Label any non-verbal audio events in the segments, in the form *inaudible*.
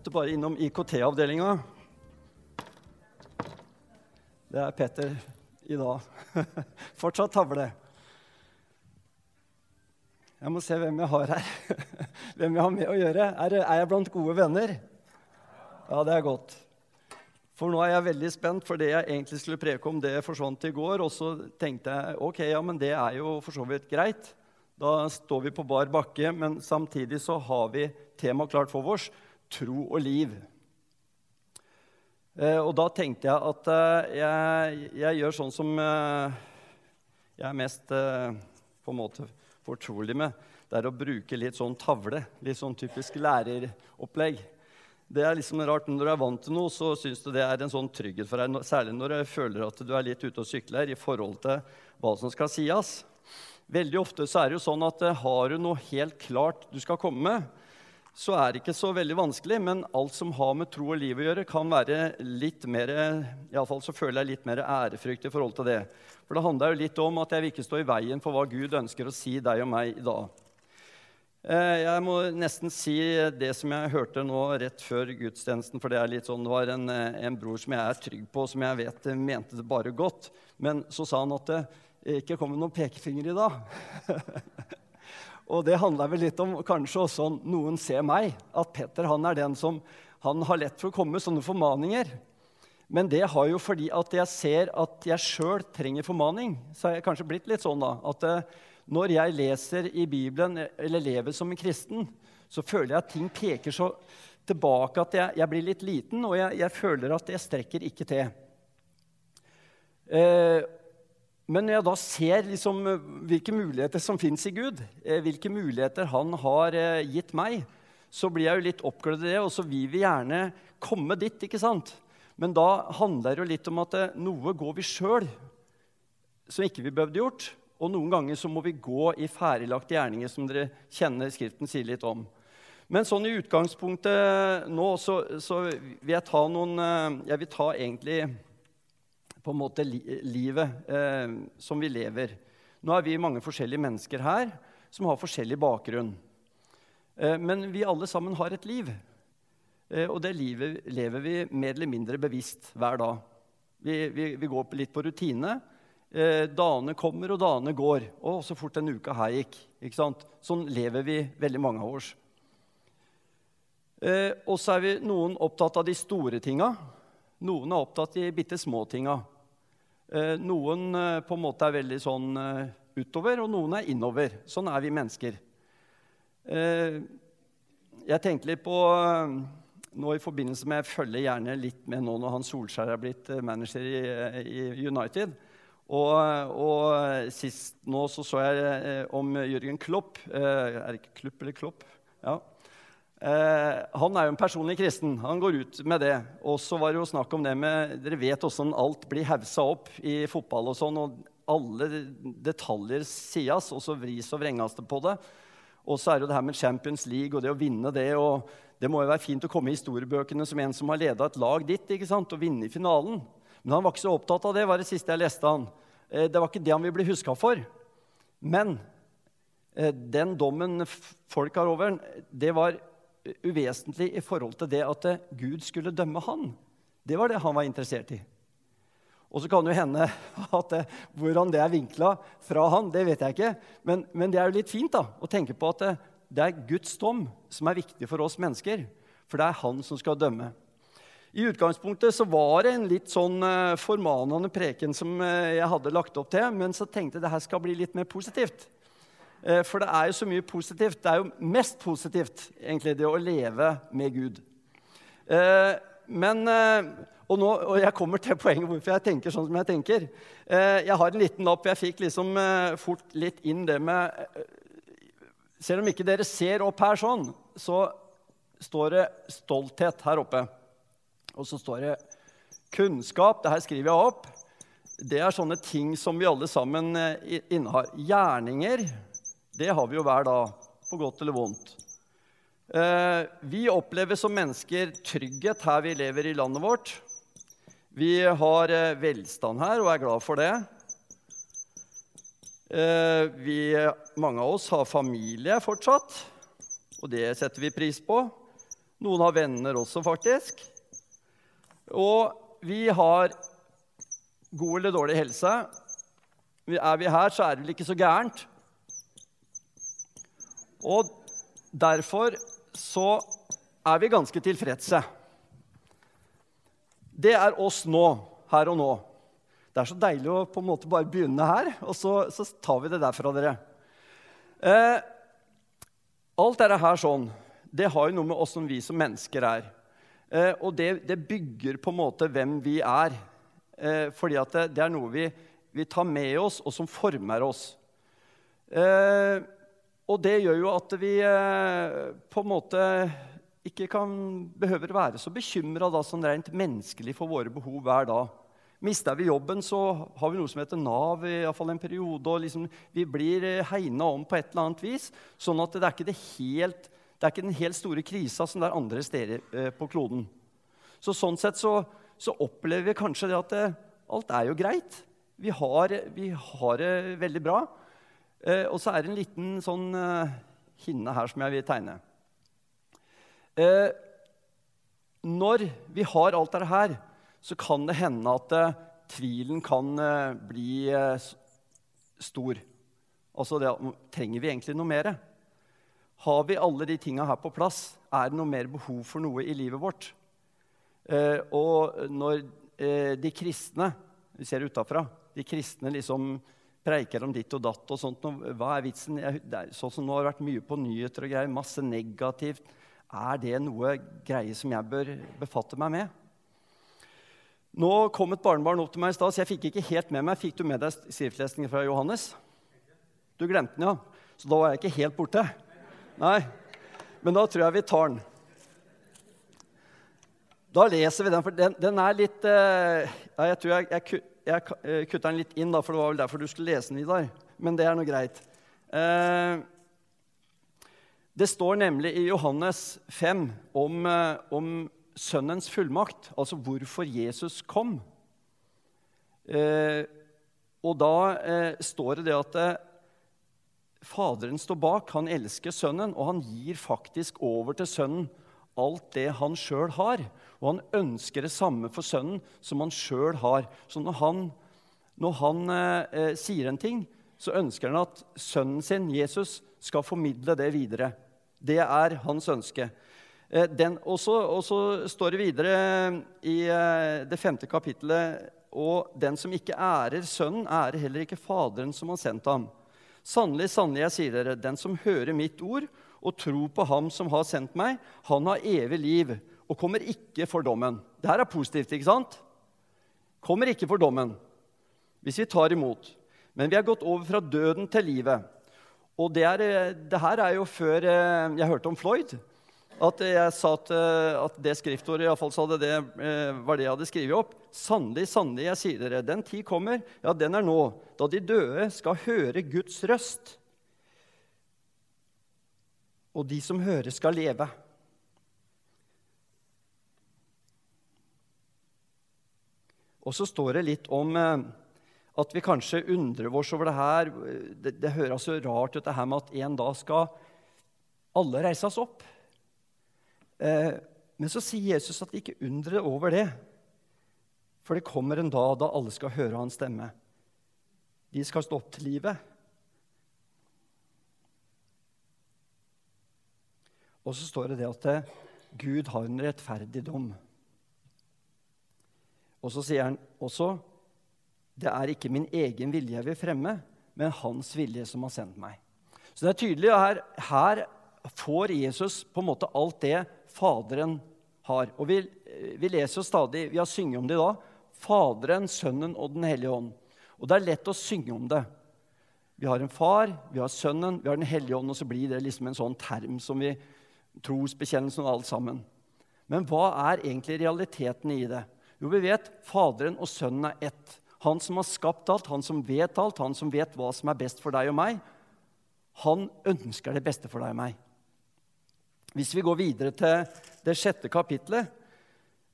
Måtte bare innom IKT-avdelinga. Det er Peter i dag. *laughs* Fortsatt tavle. Jeg må se hvem jeg har her. *laughs* Hvem jeg har med å gjøre. Er, er jeg blant gode venner? Ja, det er godt. For nå er jeg veldig spent, for det jeg egentlig skulle preke om, det forsvant i går. Og så tenkte jeg ok, ja, men det er jo for så vidt greit. Da står vi på bar bakke, men samtidig så har vi temaet klart for oss tro og liv. Eh, og da tenkte jeg at eh, jeg, jeg, gjør sånn som eh, jeg er mest på en måte fortrolig med. Det er å bruke litt sånn tavle. Litt sånn typisk læreropplegg. Det er liksom rart, Når du er vant til noe, så syns du det er en sånn trygghet for deg. Særlig når du føler at du er litt ute og sykler i forhold til hva som skal sies. Veldig ofte så er det jo sånn at har du noe helt klart du skal komme med, så er det ikke så veldig vanskelig, men alt som har med tro og liv å gjøre, kan være litt mer Iallfall så føler jeg litt mer ærefrykt i forhold til det. For det handler jo litt om at jeg vil ikke stå i veien for hva Gud ønsker å si deg og meg i dag. Eh, jeg må nesten si det som jeg hørte nå rett før gudstjenesten. For det er litt sånn, det var en, en bror som jeg er trygg på, som jeg vet mente det bare godt. Men så sa han at det ikke kom med noen pekefinger i dag. *laughs* Og det handler vel litt om kanskje også noen ser meg, at Petter han er den som han har lett for å komme med sånne formaninger. Men det har jo fordi at jeg ser at jeg sjøl trenger formaning. Så har jeg kanskje blitt litt sånn da, at uh, når jeg leser i Bibelen eller lever som en kristen, så føler jeg at ting peker så tilbake at jeg, jeg blir litt liten, og jeg, jeg, føler at jeg strekker ikke til. Uh, men når jeg da ser liksom eh, hvilke muligheter som fins i Gud, eh, hvilke muligheter han har eh, gitt meg, så blir jeg jo litt oppglødd i det, og så vil vi gjerne komme dit. ikke sant? Men da handler det jo litt om at noe går vi sjøl som ikke vi behøvde gjort. Og noen ganger så må vi gå i ferdiglagte gjerninger, som dere kjenner Skriften sier litt om. Men sånn i utgangspunktet nå så, så vil jeg ta noen Jeg vil ta egentlig på en måte li livet eh, som vi lever. Nå er vi mange forskjellige mennesker her som har forskjellig bakgrunn. Eh, men vi alle sammen har et liv. Eh, og det livet lever vi mer eller mindre bevisst hver dag. Vi, vi, vi går litt på rutine. Eh, dagene kommer, og dagene går. Og så fort en uke her gikk. Sånn lever vi veldig mange av oss. Eh, og så er vi noen opptatt av de store tinga. Noen er opptatt i bitte små tinga. Eh, noen eh, på en måte er veldig sånn eh, utover, og noen er innover. Sånn er vi mennesker. Jeg tenkte litt på nå i forbindelse med Jeg følger gjerne litt med nå når han Solskjær er blitt manager i, i United. Og, og, sist nå så, så jeg om Jørgen Klopp. Er det ikke Klupp eller Klopp? Ja. Eh, han er jo en personlig kristen. Han går ut med det. Og så var det jo snakk om det med Dere vet åssen alt blir haussa opp i fotball og sånn, og alle detaljer sies, og så vris og vrenges det på det. Og så er det jo det her med Champions League og det å vinne det. og Det må jo være fint å komme i historiebøkene som en som har leda et lag ditt ikke sant, og vinne i finalen. Men han var ikke så opptatt av det, var det siste jeg leste han. Eh, det var ikke det han ville bli huska for. Men eh, den dommen folk har over, det var uvesentlig i forhold til det at Gud skulle dømme han. Det var det han var interessert i. Og så kan det hende *laughs* at det, hvordan det er vinkla fra han, det vet jeg ikke. Men, men, det er jo litt fint da, å tenke på at det, det er Guds dom som er viktig for oss mennesker. For det er han som skal dømme. I utgangspunktet så var det en litt sånn formanende preken som jeg hadde lagt opp til, men så tenkte jeg det her skal bli litt mer positivt. Eh, for det er jo så mye positivt. Det er jo mest positivt, egentlig, det å leve med Gud. Eh, men eh, og, nå, og jeg kommer til poenget hvorfor jeg tenker sånn som jeg tenker. Jeg har en liten lapp. Jeg fikk liksom fort litt inn det med Selv om ikke dere ser opp her sånn, så står det 'stolthet' her oppe. Og så står det 'kunnskap'. Det her skriver jeg opp. Det er sånne ting som vi alle sammen innehar. Gjerninger det har vi jo hver dag, på godt eller vondt. Eh, vi opplever som mennesker trygghet her vi lever i landet vårt. Vi har eh, velstand her og er glad for det. Eh, vi, mange av oss har familie fortsatt, og det setter vi pris på. Noen har venner også, faktisk. Og vi har god eller dårlig helse. Er vi her, så er det vel ikke så gærent. Og derfor så er vi ganske tilfredse. Det er oss nå, her og nå. Det er så deilig å på en måte bare begynne her, og så, så tar vi det derfra, dere. Eh, alt dette her sånn, det har jo noe med oss som vi som mennesker er. Eh, og det, det, bygger på en måte hvem vi er. Eh, fordi at det, det, er noe vi, vi, tar med oss, og som former oss. Eh, og det gjør jo at vi eh, på en måte ikke kan, behøver være så bekymra sånn rent menneskelig for våre behov hver dag. Mister vi jobben, så har vi noe som heter Nav i fall en periode. og liksom, Vi blir eh, hegna om på et eller annet vis. sånn at det er ikke, det helt, det er ikke den helt store krisa som det er andre steder eh, på kloden. Så Sånn sett så, så opplever vi kanskje det at det, alt er jo greit. Vi har, vi har det veldig bra. Eh, og så er det en liten sånn eh, hinne her som jeg vil tegne. Eh, når vi har alt dette her, så kan det hende at eh, tvilen kan eh, bli eh, stor. Altså det, trenger vi egentlig noe mer? Har vi alle de tinga her på plass? Er det noe mer behov for noe i livet vårt? og når de kristne Vi ser utafra. De kristne liksom preiker om ditt og datt og sånt. Hva er vitsen? sånn som nå har det vært mye på nyheter og greier, masse negativt. Er det noe greie som jeg bør befatte meg med? Nå kom et barnebarn opp til meg i stad, så jeg fikk ikke helt med meg. Fikk du med deg skriftlesningen fra Johannes? Du glemte den, ja. Så da var jeg ikke helt borte. Nei. Men da tror jeg vi tar den. Da leser vi den, for den, den er litt uh, ja, Jeg tror jeg, jeg, jeg eh, kutta den litt inn, da, for det var vel derfor du skulle lese den, Vidar. Men det er nå greit. Uh, det står nemlig i Johannes 5 om, uh, om sønnens fullmakt, altså hvorfor Jesus kom. og da står det det at Faderen står bak, han elsker sønnen, og han gir faktisk over til sønnen alt det han sjøl har. Og han ønsker det samme for sønnen som han sjøl har. Så når han, når han eh, sier en ting, så ønsker han at sønnen sin, Jesus, skal formidle det videre. Det er hans ønske. Eh, og så står det videre i eh, det femte kapittelet og den som ikke ærer Sønnen, ærer heller ikke Faderen som har sendt ham. Sannelig, sannelig, jeg sier dere, den som hører mitt ord og tror på Ham som har sendt meg, han har evig liv og kommer ikke for dommen. Det her er positivt, ikke sant? Kommer ikke for dommen hvis vi tar imot. Men vi er gått over fra døden til livet. Og det, er, det her er jo før eh, jeg hørte om Floyd. At jeg sa at, eh, at det skriftordet iallfall sa det, det, eh, var det jeg hadde skrevet opp. Sannelig, sannelig, jeg sier dere, den tid kommer, ja, den er nå, da de døde skal høre Guds røst og de som hører, skal leve. Og så står det litt om eh, at vi kanskje undrer oss over det her. Det, det høres så rart ut det her med at en dag skal alle reises opp. Eh, men så sier Jesus at vi ikke undrer over det. For det kommer en dag da alle skal høre hans stemme. De skal stå opp til livet. Og så står det det at eh, Gud har en rettferdig dom. Og så sier han også det er ikke min egen vilje jeg vil fremme, men hans vilje som har sendt meg. Så det er tydelig her, her får Jesus på en måte alt det Faderen har. Og vi, vi leser jo stadig, vi har synget om det i dag, Faderen, Sønnen og Den hellige ånd. Og det er lett å synge om det. Vi har en far, vi har Sønnen, vi har Den hellige ånd, og så blir det liksom en sånn term som vi trosbekjennelsen og alt sammen. Men hva er egentlig realiteten i det? Jo, vi vet Faderen og Sønnen er ett. Han som har skapt alt, han som vet alt, han som vet hva som er best for deg og meg. Han ønsker det beste for deg og meg. Hvis vi går videre til det sjette kapitlet,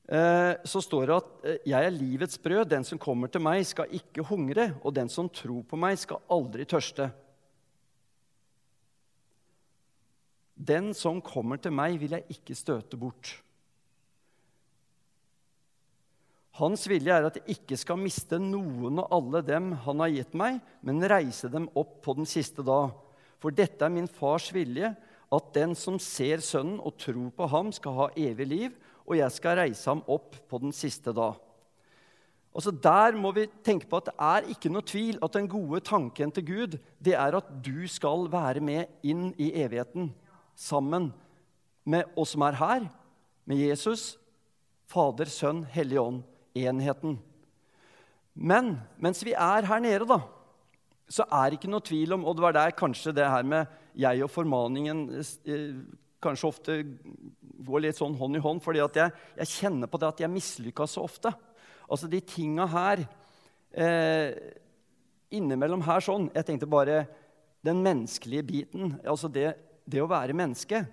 eh, så står det at eh, 'jeg er livets brød'. 'Den som kommer til meg, skal ikke hungre', 'og den som tror på meg, skal aldri tørste'. Den som kommer til meg, vil jeg ikke støte bort. Hans vilje er at jeg ikke skal miste noen av alle dem han har gitt meg, men reise dem opp på den siste dag. For dette er min fars vilje, at den som ser Sønnen og tror på ham, skal ha evig liv, og jeg skal reise ham opp på den siste dag. Altså Der må vi tenke på at det er ikke noe tvil at den gode tanken til Gud det er at du skal være med inn i evigheten sammen med oss som er her, med Jesus, Fader, Sønn, Hellig Ånd enheten. Men mens vi er her nede, da, så er det ikke noe tvil om Og det var der kanskje det her med jeg og formaningen eh, kanskje ofte går litt sånn hånd i hånd, fordi jeg, jeg kjenner på det at jeg mislykka så ofte. Altså de tinga her eh, Innimellom her sånn Jeg tenkte bare den menneskelige biten. Altså det, det å være menneske.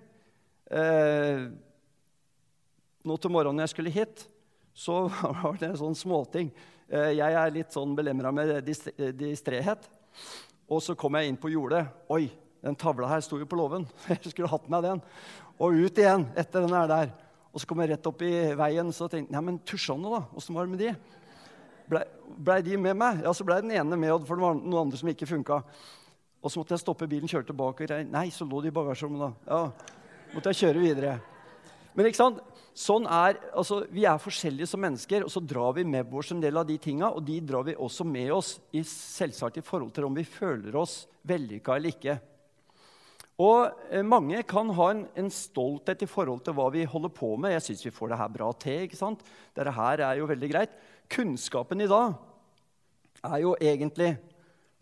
Eh, nå til morgenen jeg skulle hit, så *laughs* var det en sånn småting. Eh, jeg er litt sånn belemra med distrehet. Og så kom jeg inn på jordet. Oi, den tavla her sto jo på låven. *laughs* Jeg skulle hatt med den. Og ut igjen etter den der. Og så kom jeg rett opp i veien så tenkte jeg, ja, men tusjene, da? Åssen var det med de? Blei ble de med meg? Ja, så blei den ene med, for det var noen andre som ikke funka. Og så måtte jeg stoppe bilen, kjøre tilbake. Nei, så lå de i bagasjerommet, da. Ja, måtte jeg kjøre videre. Men ikke sant? Sånn er, altså, Vi er forskjellige som mennesker, og så drar vi med oss en del av de tinga. Og de drar vi også med oss i, selvsagt i forhold til om vi føler oss vellykka eller ikke. Og eh, Mange kan ha en, en, stolthet i forhold til hva vi holder på med. Jeg syns vi får det her bra til. ikke sant? Dette her er jo veldig greit. Kunnskapen i dag er jo egentlig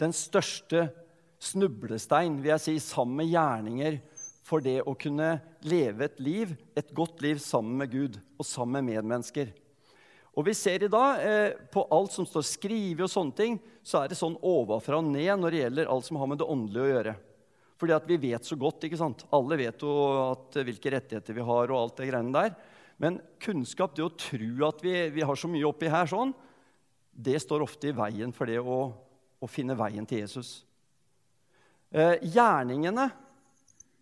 den største snublestein vil jeg si, sammen med gjerninger for det å kunne leve et liv, et godt liv sammen med Gud og sammen med medmennesker. Og vi ser i dag eh, på alt som står skrevet, og sånne ting, så er det sånn ovenfra og ned når det gjelder alt som har med det åndelige å gjøre. Fordi at vi vet så godt. ikke sant? Alle vet jo at, eh, hvilke rettigheter vi har. og alt det greiene der. Men kunnskap, det å tro at vi, vi har så mye oppi her, sånn, det står ofte i veien for det å, å finne veien til Jesus. Eh, gjerningene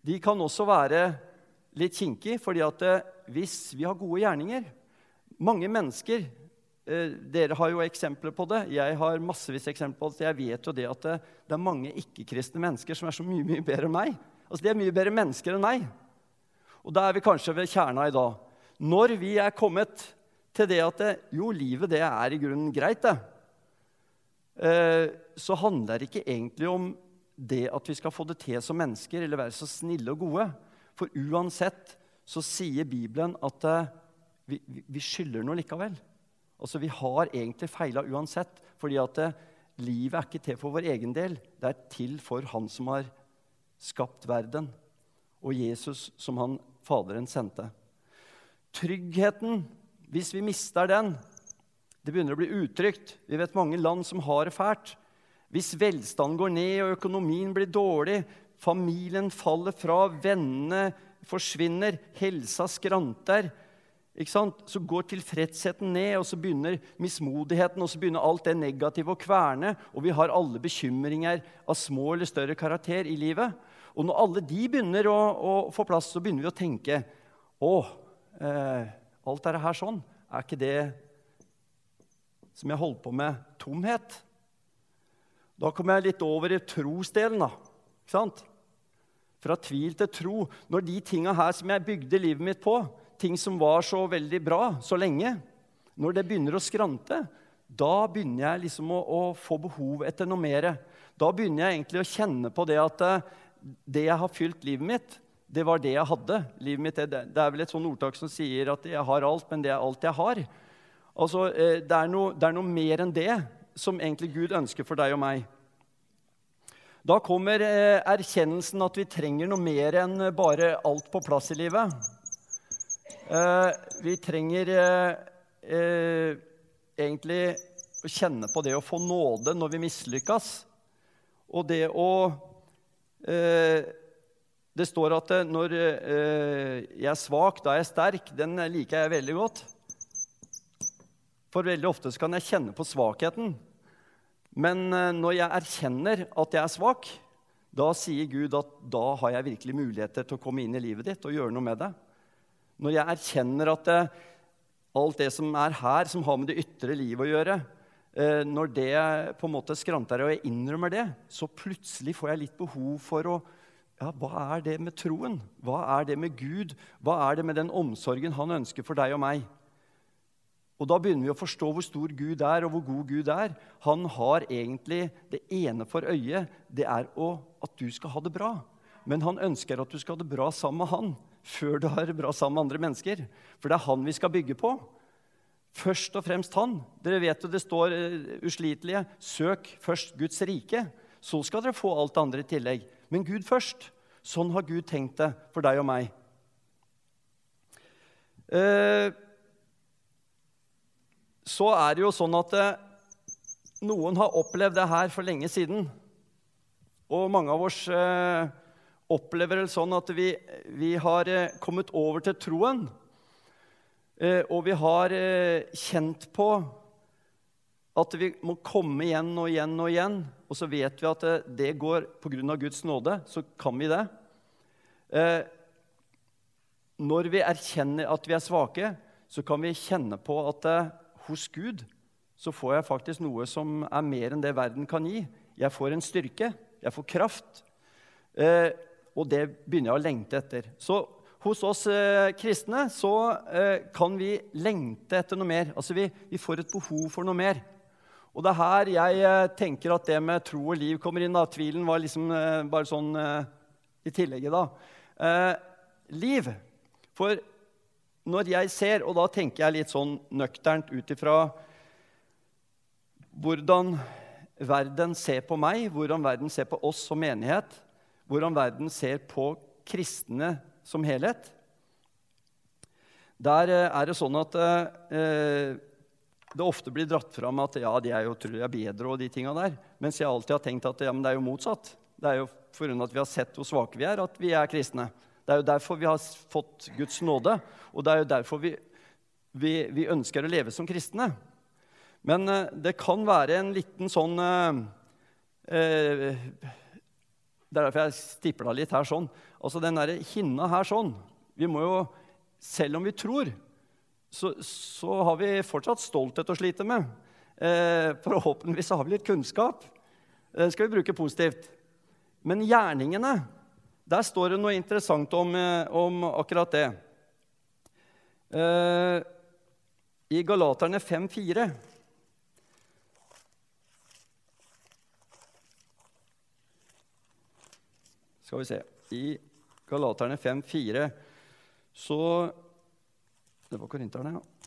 de kan også være litt kinkige, fordi at eh, hvis vi har gode gjerninger Mange mennesker eh, Dere har jo eksempler på det. Jeg har massevis eksempler på det. Jeg vet jo det at det, det er mange ikke-kristne mennesker som er så mye, mye bedre enn meg. Altså, De er mye bedre mennesker enn meg. Og da er vi kanskje ved kjerna i dag. Når vi er kommet til det at det, jo, livet det er i grunnen greit, det, eh, så handler det ikke egentlig om det at vi skal få det til som mennesker eller være så snille og gode. For uansett så sier Bibelen at uh, vi, vi, skylder noe likevel. Altså, Vi har egentlig feila uansett, fordi at uh, livet er ikke til for vår egen del. Det er til for Han som har skapt verden, og Jesus som han Faderen sendte. Tryggheten, hvis vi mister den Det begynner å bli utrygt. Vi vet mange land som har det fælt. Hvis velstanden går ned og økonomien blir dårlig, familien faller fra, vennene forsvinner, helsa skranter, så går tilfredsheten ned, og så begynner mismodigheten og så begynner alt det negative å kverne. Og vi har alle bekymringer av små eller større karakter i livet. Og når alle de begynner å, å få plass, så begynner vi å tenke Å, eh, alt dette her sånn, er ikke det som jeg holdt på med, tomhet? Da kommer jeg litt over i trosdelen. da. Ikke sant? Fra tvil til tro. Når de tinga her som jeg bygde livet mitt på, ting som var så veldig bra så lenge, når det begynner å skrante, da begynner jeg liksom å, å få behov etter noe mer. Da begynner jeg egentlig å kjenne på det at eh, det jeg har fylt livet mitt, det var det jeg hadde. Livet mitt, det, er vel et sånn ordtak som sier at jeg har alt, men det er alt jeg har. Altså, eh, det er noe, det er noe mer enn det som egentlig Gud ønsker for deg og meg. Da kommer eh, erkjennelsen at vi trenger noe mer enn bare alt på plass i livet. Eh, vi trenger eh, egentlig å kjenne på det å få nåde når vi mislykkes. Og det å Det står at når jeg er svak, da er jeg sterk. Den liker jeg veldig godt. For veldig ofte så kan jeg kjenne på svakheten. Men eh, når jeg erkjenner at jeg er svak, da sier Gud at da har jeg virkelig muligheter til å komme inn i livet ditt og gjøre noe med det. Når jeg erkjenner at det, alt det som er her, som har med det ytre livet å gjøre, eh, når det på en måte skranter, og jeg innrømmer det, så plutselig får jeg litt behov for å ja, Hva er det med troen? Hva er det med Gud? Hva er det med den omsorgen han ønsker for deg og meg? Og Da begynner vi å forstå hvor stor Gud er, og hvor god Gud er. Han har egentlig det ene for øyet. Det er å, at du skal ha det bra. Men han ønsker at du skal ha det bra sammen med han før du har det bra sammen med andre mennesker. For det er han vi skal bygge på. Først og fremst han. Dere vet jo det står uh, uslitelige. Søk først Guds rike. Så skal dere få alt det andre i tillegg. Men Gud først. Sånn har Gud tenkt det for deg og meg. Uh, så er det jo sånn at eh, noen har opplevd det her for lenge siden. Og mange av oss eh, opplever det sånn at vi, vi har eh, kommet over til troen. Og vi har kjent på at vi må komme igjen og igjen og igjen. Og så vet vi at det går pga. Guds nåde. Så kan vi det. når vi erkjenner at vi er svake, så kan vi kjenne på at hos Gud så får jeg faktisk noe som er mer enn det verden kan gi. Jeg får en styrke, jeg får kraft. Eh, og det begynner jeg å lengte etter. Så hos oss eh, kristne så eh, kan vi lengte etter noe mer. Altså vi, vi, får et behov for noe mer. Og det er her jeg eh, tenker at det med tro og liv kommer inn. da. Tvilen var liksom eh, bare sånn eh, i tillegget, da. liv. For når jeg ser, og da tenker jeg litt sånn nøkternt ut ifra hvordan verden ser på meg, hvordan verden ser på oss som menighet, hvordan verden ser på kristne som helhet. Der eh, er det sånn at eh, det ofte blir dratt fram at ja, de er jo tror bedre, og de tinga der. Mens jeg alltid har tenkt at ja, men det er jo motsatt. Det er jo pga. at vi har sett hvor svake vi er, at vi er kristne. Det er jo derfor vi har fått Guds nåde, og det er jo derfor vi, vi, vi ønsker å leve som kristne. Men eh, det kan være en liten sånn eh, eh Det er derfor jeg stipla litt her sånn. Altså den derre hinna her sånn. Vi må jo, selv om vi tror, så, så har vi fortsatt stolthet å slite med. Eh, forhåpentligvis har vi litt kunnskap. Den skal vi bruke positivt. Men gjerningene der står det noe interessant om, eh, om akkurat det. Eh, I Galaterne 5,4 Skal vi se I Galaterne 5,4 så Det var korinterne, ja.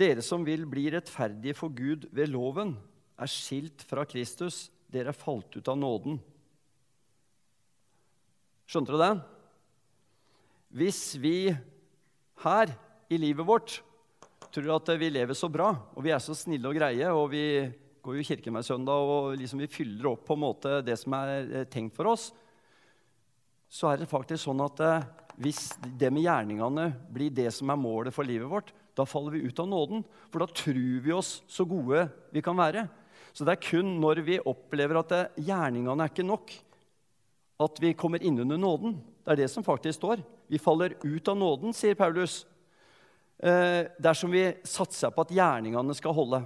Dere som vil bli rettferdige for Gud ved loven, er skilt fra Kristus. Dere er falt ut av nåden. Skjønte du det? Hvis vi her i livet vårt tror at vi lever så bra, og vi er så snille og greie, og vi går jo i kirken hver søndag og liksom vi fyller opp på en måte det som er eh, tenkt for oss, så er det faktisk sånn at eh, hvis det med gjerningene blir det som er målet for livet vårt, da faller vi ut av nåden. For da tror vi oss så gode vi kan være. Så det er kun når vi opplever at det, gjerningene er ikke nok, at vi kommer innunder nåden. Det er det som faktisk står. Vi faller ut av nåden, sier Paulus, eh, dersom vi satser på at gjerningene skal holde.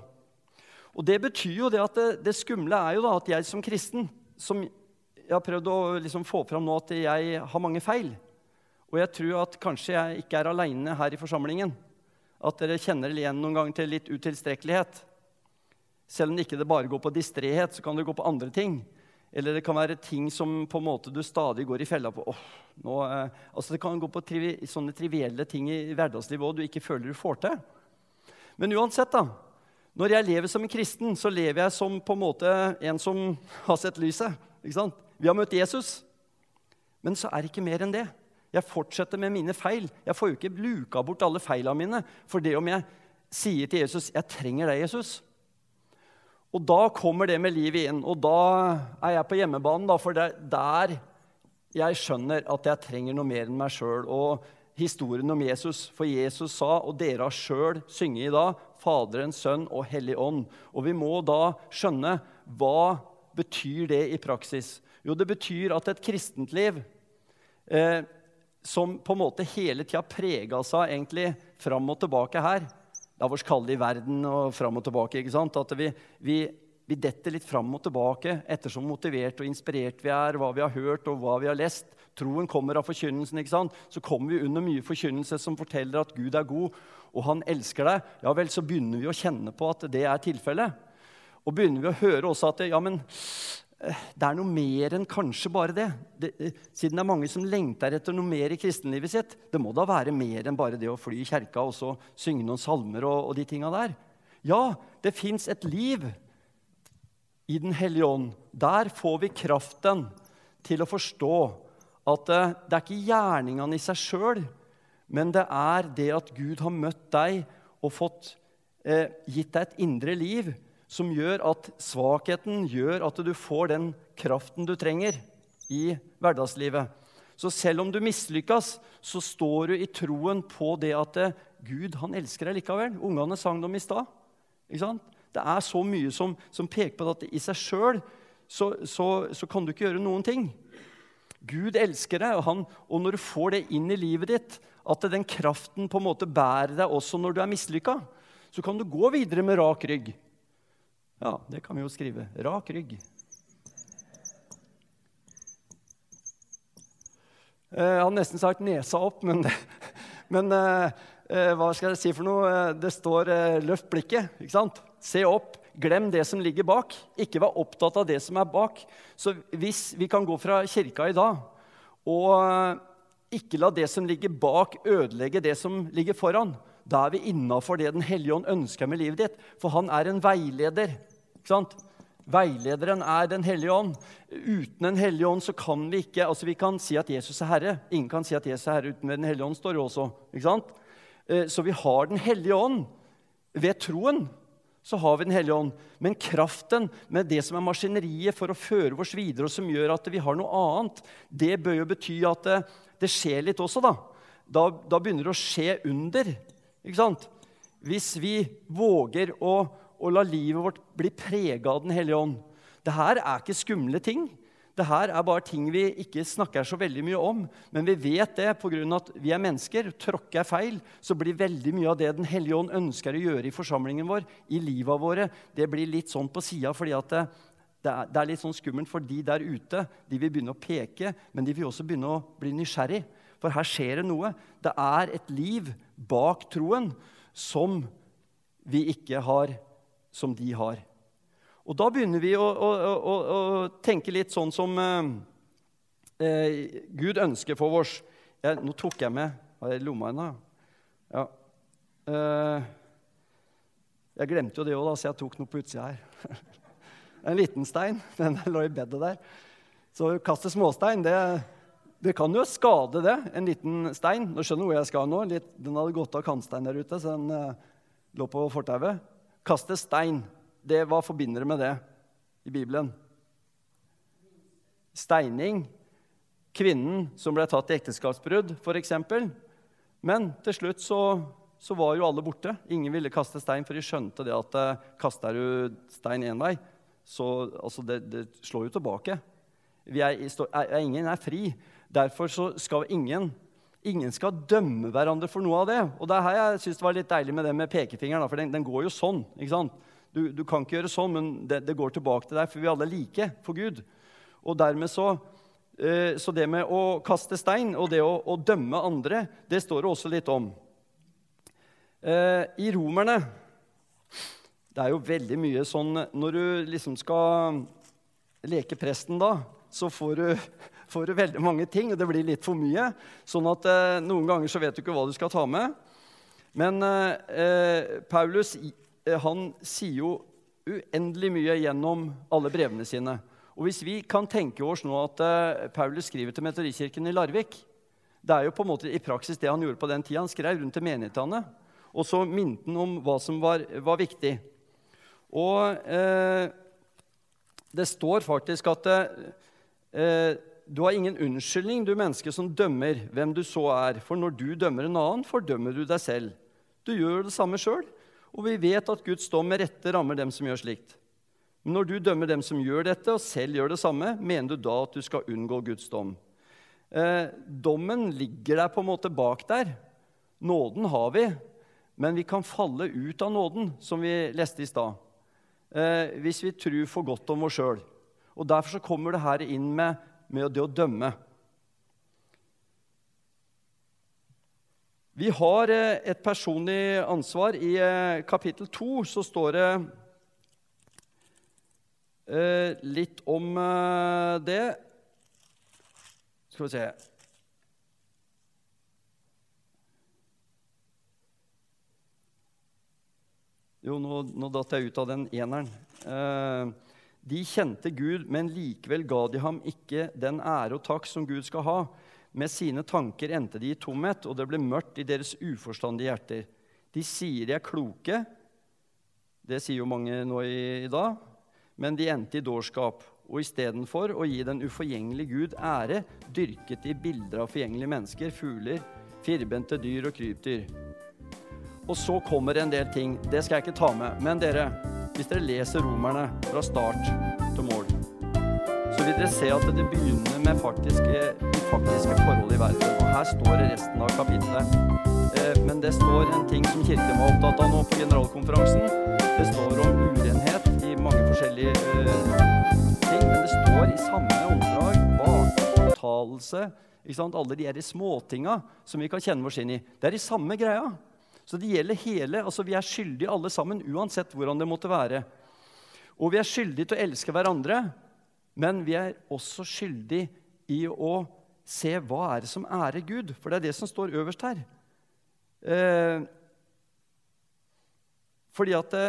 Og Det betyr jo det at det, det skumle er jo da at jeg som kristen som Jeg har prøvd å liksom få fram nå at jeg har mange feil. Og jeg tror at kanskje jeg ikke er aleine her i forsamlingen at dere kjenner igjen noen ganger til litt utilstrekkelighet. Selv om det ikke bare går på distréhet, så kan det gå på andre ting. Eller det kan være ting som på en måte du stadig går i fella på. Oh, nå, eh, altså det kan gå på trivi, sånne trivielle ting i hverdagslivet òg du ikke føler du får til. Men uansett, da. Når jeg lever som en kristen, så lever jeg som på en måte en som har sett lyset. Vi har møtt Jesus. Men så er det ikke mer enn det. Jeg fortsetter med mine feil. Jeg får jo ikke luka bort alle feilene mine. For det om jeg sier til Jesus 'Jeg trenger deg, Jesus', og da kommer det med livet inn. Og da er jeg på hjemmebanen, da, for det er der jeg skjønner at jeg trenger noe mer enn meg sjøl. Og historien om Jesus. For Jesus sa, og dere har sjøl synget i dag, Faderen, Sønn og Hellig Ånd. Og vi må da skjønne hva betyr det i praksis. Jo, det betyr at et kristent liv eh, som på en måte hele tida prega seg egentlig fram og tilbake her La oss kalle det i verden og fram og tilbake. ikke sant? At vi, vi, vi detter litt fram og tilbake ettersom motivert og inspirert vi er, hva vi har hørt og hva vi har lest. Troen kommer av forkynnelsen. ikke sant? Så kommer vi under mye forkynnelse som forteller at Gud er god, og han elsker deg. Ja vel, så begynner vi å kjenne på at det er tilfellet. Og begynner vi å høre også at ja, men det er noe mer enn kanskje bare det. det. Eh, siden det er mange som lengter etter noe mer i kristenlivet sitt. Det må da være mer enn bare det å fly i kjerka og så synge noen salmer og, og de tinga der. Ja, det fins et liv i Den hellige ånd. Der får vi kraften til å forstå at det, eh, det er ikke gjerningene i seg sjøl, men det er det at Gud har møtt deg og fått eh, gitt deg et indre liv som gjør at svakheten gjør at du får den kraften du trenger i hverdagslivet. Så selv om du mislykkes, så står du i troen på det at eh, Gud han elsker deg likevel. Ungene sang dem i stad. Det er så mye som, som, peker på at i seg sjøl så, så, så, kan du ikke gjøre noen ting. Gud elsker deg, og, han, og, når du får det inn i livet ditt, at den kraften på en måte bærer deg også når du er mislykka, så kan du gå videre med rak rygg. Ja, det kan vi jo skrive. Rak rygg. Eh, jeg hadde nesten sagt 'nesa opp', men, *laughs* men eh, eh, hva skal jeg si for noe? Det står 'løft blikket'. ikke sant? Se opp. Glem det som ligger bak. Ikke vær opptatt av det som er bak. Så hvis vi kan gå fra kirka i dag og ikke la det som ligger bak, ødelegge det som ligger foran, da er vi innafor det Den hellige ånd ønsker med livet ditt. For han er en veileder. Ikke sant? Veilederen er Den hellige ånd. Uten Den hellige ånd så kan vi ikke altså Vi kan si at Jesus er Herre. Ingen kan si at Jesus er Herre uten Den hellige ånd. står det også. Ikke sant? Eh, så vi har Den hellige ånd ved troen. Så har vi Den hellige ånd. Men kraften med det som er maskineriet for å føre oss videre, og som gjør at vi har noe annet, det bør jo bety at det, det skjer litt også, da. Da, da begynner det å skje under. Ikke sant? Hvis vi våger å, å la livet vårt bli prega av Den hellige ånd Det her er ikke skumle ting. Det her er bare ting vi ikke snakker så veldig mye om. Men vi vet det pga. at vi er mennesker. Tråkker jeg feil, så blir veldig mye av det Den hellige ånd ønsker å gjøre i forsamlingen vår, i livet våre, det blir litt sånn på sida fordi at det, det, er, litt sånn skummelt for de der ute. De vil begynne å peke, men de vil også begynne å bli nysgjerrig. For her skjer det noe. Det er et liv bak troen som vi ikke har, som de har. Og da begynner vi å, å, å, å tenke litt sånn som eh, eh, Gud ønsker for oss. Jeg, nå tok jeg med Har jeg lomma ennå? Ja. Eh, jeg glemte jo det òg, så jeg tok noe på utsida her. *laughs* en liten stein. *laughs* Den lå i bedet der. Så å kaste småstein, det det kan jo skade, det. En liten stein. Nå skjønner du hvor jeg skal nå. Litt, den hadde gått av kantstein der ute, så den eh, lå på fortauet. Kaste stein. Det, hva forbinder det med det i Bibelen? Steining. Kvinnen som ble tatt i ekteskapsbrudd, f.eks. Men til slutt så, så, var jo alle borte. Ingen ville kaste stein, for de skjønte det at uh, kaster du stein én vei, så altså, det, det slår jo tilbake. Er, er, ingen er fri. Derfor skal ingen, ingen skal dømme hverandre for noe av det. Og det er her jeg syns det var litt deilig med det med pekefingeren, for den, den går jo sånn. ikke sant? Du, du, kan ikke gjøre sånn, men det, det, går tilbake til deg, for vi alle er like for Gud. Og dermed så, eh, så det med å kaste stein og det å, å, dømme andre, det står det også litt om. Eh, I Romerne Det er jo veldig mye sånn Når du liksom skal leke presten da, så får du du veldig mange ting, og det blir litt for mye. Sånn at eh, noen ganger så vet du ikke hva du skal ta med. Men eh, eh Paulus eh, han sier jo uendelig mye gjennom alle brevene sine. Og hvis vi kan tenke oss nå at eh, Paulus skriver til Metodistkirken i Larvik Det er jo på en måte i praksis det han gjorde på den tida. Han skrev rundt til menighetene. Og så minte han om hva som var, var viktig. Og eh, det står faktisk at eh, du har ingen unnskyldning, du menneske som dømmer hvem du så er. For når du dømmer en annen, fordømmer du deg selv. Du gjør det samme sjøl, og vi vet at Guds dom med rette rammer dem som gjør slikt. Men når du dømmer dem som gjør dette, og selv gjør det samme, mener du da at du skal unngå Guds dom? Eh, dommen ligger der på en måte bak der. Nåden har vi, men vi kan falle ut av nåden, som vi leste i stad, eh, hvis vi tror for godt om oss sjøl. Og Derfor så kommer det her inn med, med det å dømme. Vi har eh, et personlig ansvar. I eh, kapittel to så står det eh, litt om det. Skal vi se Jo, nå, nå datt jeg ut av den eneren. De kjente Gud, men likevel ga de ham ikke den ære og takk som Gud skal ha. Med sine tanker endte de i tomhet, og det ble mørkt i deres uforstandige hjerter. De sier de er kloke, det sier jo mange nå i, i dag, men de endte i dårskap. Og istedenfor å gi den uforgjengelige Gud ære, dyrket de bilder av forgjengelige mennesker, fugler, firbente dyr og krypdyr. Og så kommer en del ting. Det skal jeg ikke ta med. Men dere, hvis dere leser Romerne fra start til mål, så vil dere se at det begynner med faktiske, faktiske forhold i verden. Og her står det resten av kapittelet. Eh, men det står en ting som Kirken var opptatt av nå på generalkonferansen. Det står om urenhet i mange forskjellige uh, ting. Men det står i samme omdrag baktalelse Alle de her småtinga som vi kan kjenne oss inn i. Det er i samme greia. Så det gjelder hele, altså Vi er skyldige alle sammen, uansett hvordan det måtte være. Og vi er skyldige til å elske hverandre, men vi er også skyldige i å se hva er det som ærer Gud, for det er det som står øverst her. Eh, fordi at det,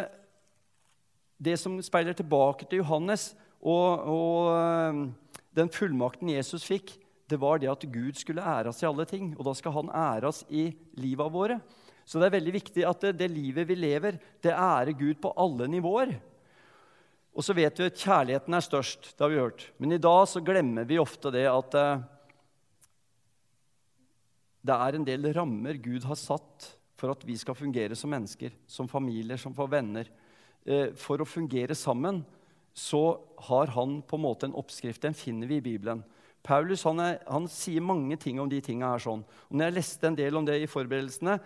det, som speiler tilbake til Johannes og, og eh, den fullmakten Jesus fikk, det var det at Gud skulle æres i alle ting. Og da skal han æres i livet våre. Så det er veldig viktig at det, det livet vi lever, det ærer Gud på alle nivåer. Og så vet vi at kjærligheten er størst. det har vi hørt. Men i dag så glemmer vi ofte det at eh, det er en del rammer Gud har satt for at vi skal fungere som mennesker, som familier, som for venner. Eh, for å fungere sammen så har han på en måte en oppskrift. Den finner vi i Bibelen. Paulus han, er, han sier mange ting om de tingene her. sånn. Og når jeg leste en del om det i forberedelsene,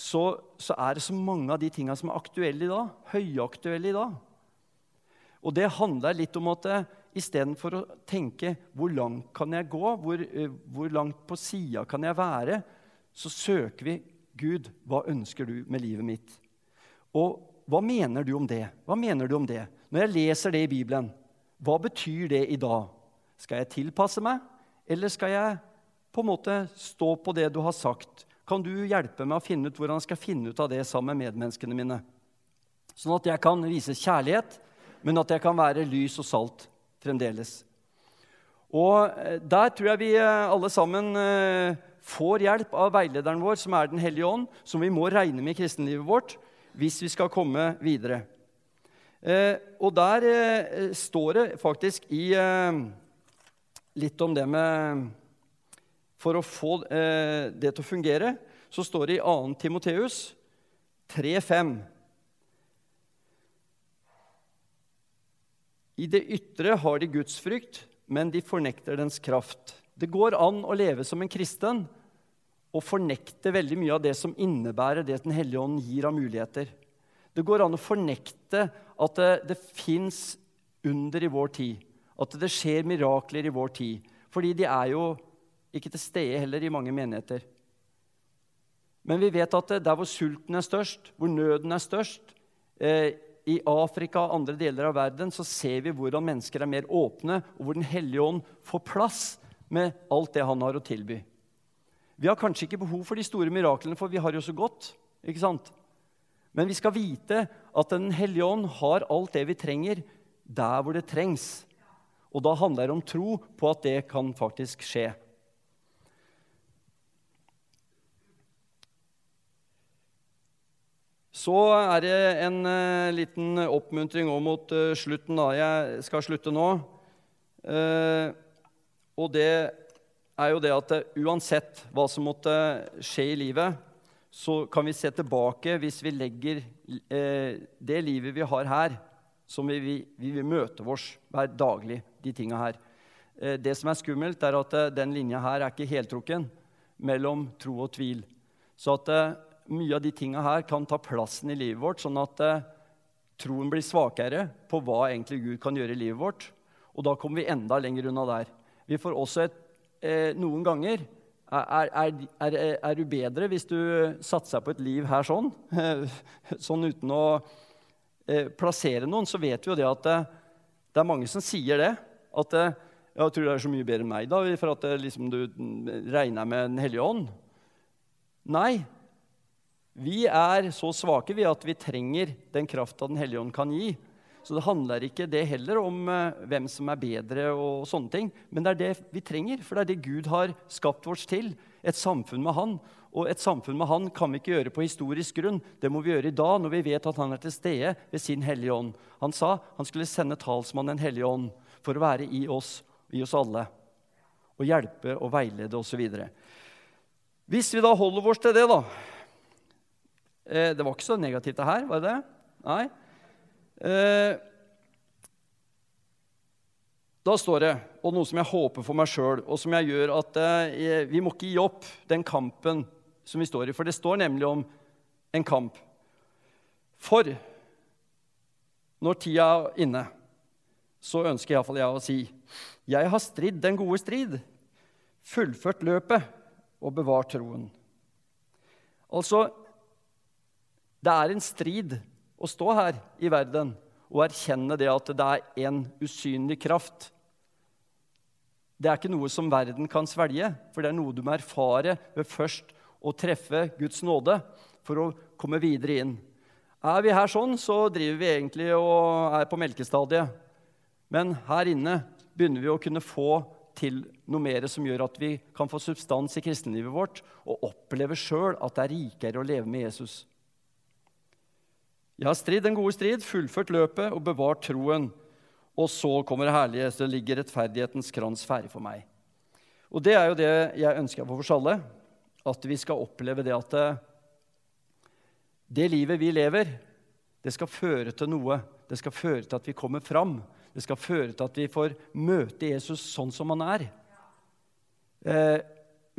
så, så, er det så mange av de tingene som er aktuelle i dag. Høyaktuelle i dag. Og det handler litt om at eh, istedenfor å tenke hvor langt kan jeg gå, hvor, eh, hvor langt på sida kan jeg være, så søker vi Gud, hva ønsker du med livet mitt? Og hva mener du om det? Hva mener du om det? Når jeg leser det i Bibelen, hva betyr det i dag? Skal jeg tilpasse meg, eller skal jeg på en måte stå på det du har sagt? Kan du hjelpe meg å finne ut hvordan jeg skal finne ut av det sammen med medmenneskene mine? Sånn at jeg kan vise kjærlighet, men at jeg kan være lys og salt fremdeles. Og eh, Der tror jeg vi eh, alle sammen eh, får hjelp av veilederen vår, som er Den hellige ånd, som vi må regne med i kristenlivet vårt hvis vi skal komme videre. Og der står det faktisk i litt om det med for å få eh, det til å fungere, så står det i 2. Timoteus 3,5 I det ytre har de Guds frykt, men de fornekter dens kraft. Det går an å leve som en kristen og fornekte veldig mye av det som innebærer det Den hellige ånd gir av muligheter. Det går an å fornekte at det, det fins under i vår tid, at det skjer mirakler i vår tid. Fordi de er jo ikke til stede heller i mange menigheter. Men vi vet at der hvor sulten er størst, hvor nøden er størst, eh, i Afrika og andre deler av verden, så ser vi hvordan mennesker er mer åpne, og hvor Den hellige ånd får plass med alt det han har å tilby. Vi har kanskje ikke behov for de store miraklene, for vi har jo så godt. ikke sant? Men vi skal vite at Den hellige ånd har alt det vi trenger, der hvor det trengs. Og da handler det om tro på at det kan faktisk skje. Så er det en uh, liten oppmuntring òg mot uh, slutten. da. Jeg skal slutte nå. Uh, og det er jo det at uansett hva som måtte skje i livet, så kan vi se tilbake hvis vi legger det livet vi har her, som vi, vi, vi vil møte oss hver daglig, de tinga her. Det som er skummelt, er at den linja her er ikke heltrukken mellom tro og tvil. Så at mye av de tinga her kan ta plassen i livet vårt, sånn at eh, troen blir svakere på hva egentlig Gud kan gjøre i livet vårt. Og da kommer vi enda lenger unna der. Vi får også et, eh, noen ganger er, er, er, er, du bedre hvis du satser på et liv her sånn? *laughs* Sånn uten å eh, plassere noen, så vet vi jo det at eh, det er mange som sier det. At eh, jeg tror det er så mye bedre enn meg, da, for at liksom, du regner med Den hellige ånd. Nei. Vi er så svake vi at vi trenger den krafta Den hellige ånd kan gi. Så det handler ikke det heller om uh, hvem som er bedre, og sånne ting, men det er det vi trenger. For det er det Gud har skapt oss til. Et samfunn med Han. Og et samfunn med Han kan vi ikke gjøre på historisk grunn. Det må vi gjøre i dag, når vi vet at Han er til stede ved sin Hellige Ånd. Han sa han skulle sende talsmannen Den hellige ånd for å være i oss i oss alle. Og hjelpe og veilede osv. Hvis vi da holder oss til det, da eh, Det var ikke så negativt, det her, var det? Nei. Eh, da står det, og noe som jeg håper for meg sjøl, og som jeg gjør at eh, vi må ikke gi opp den kampen som vi står i. For det står nemlig om en kamp. For når tida er inne, så ønsker iallfall jeg å si jeg har stridd den gode strid, fullført løpet og bevart troen. Altså, det er en strid å stå her i verden og erkjenne det at det er en usynlig kraft. Det er ikke noe som verden kan svelge, for det er noe du må erfare ved først å treffe Guds nåde for å komme videre inn. Er vi her sånn, så driver vi egentlig og er på melkestadiet. Men her inne begynner vi å kunne få til noe mer som gjør at vi kan få substans i kristenlivet vårt og oppleve sjøl at det er rikere å leve med Jesus. Jeg har stridd den gode strid, fullført løpet og bevart troen. Og så kommer det herlige, så ligger rettferdighetens krans ferdig for meg. Og det er jo det jeg ønsker for oss alle, at vi skal oppleve det at eh, det livet vi lever, det skal føre til noe. Det skal føre til at vi kommer fram. Det skal føre til at vi får møte Jesus sånn som han er. Eh,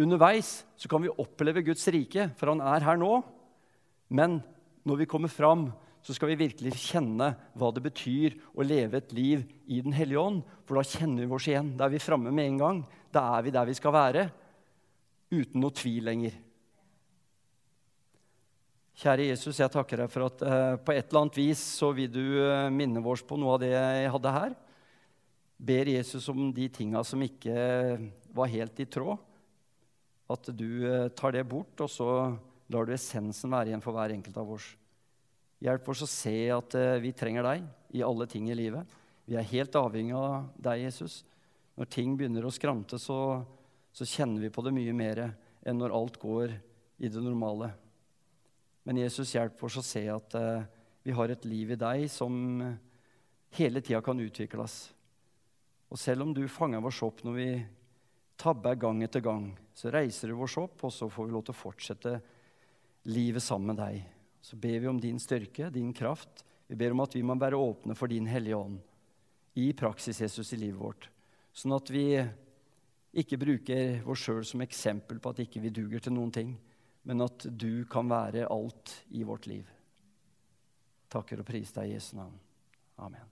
underveis så kan vi oppleve Guds rike, for han er her nå. Men når vi kommer fram, så skal vi virkelig kjenne hva det betyr å leve et liv i Den hellige ånd. For da kjenner vi oss igjen. Da er vi framme med en gang. Da er vi der vi skal være. Uten noe tvil lenger. Kjære Jesus, jeg takker deg for at eh, på et eller annet vis så vil du eh, minne oss på noe av det jeg hadde her. Ber Jesus om de tinga som ikke var helt i tråd. At du eh, tar det bort, og så lar du essensen være igjen for hver enkelt av oss. Hjelp oss å se at eh, vi trenger deg i alle ting i livet. Vi er helt avhengig av deg, Jesus. Når ting begynner å skrante, så, så kjenner vi på det mye mer enn når alt går i det normale. Men Jesus, hjelp oss å se at uh, vi har et liv i deg som hele tida kan utvikles. Og selv om du fanger oss opp når vi tabber gang etter gang, så reiser du oss opp, og så får vi lov til å fortsette livet sammen med deg. Så ber vi om din styrke, din kraft. Vi ber om at vi må være åpne for din Hellige Ånd i praksis, Jesus, i livet vårt. Sånn at vi ikke bruker oss sjøl som eksempel på at ikke vi duger til noen ting men at du kan være alt i vårt liv. Takker og priser deg i Jesu navn. Amen.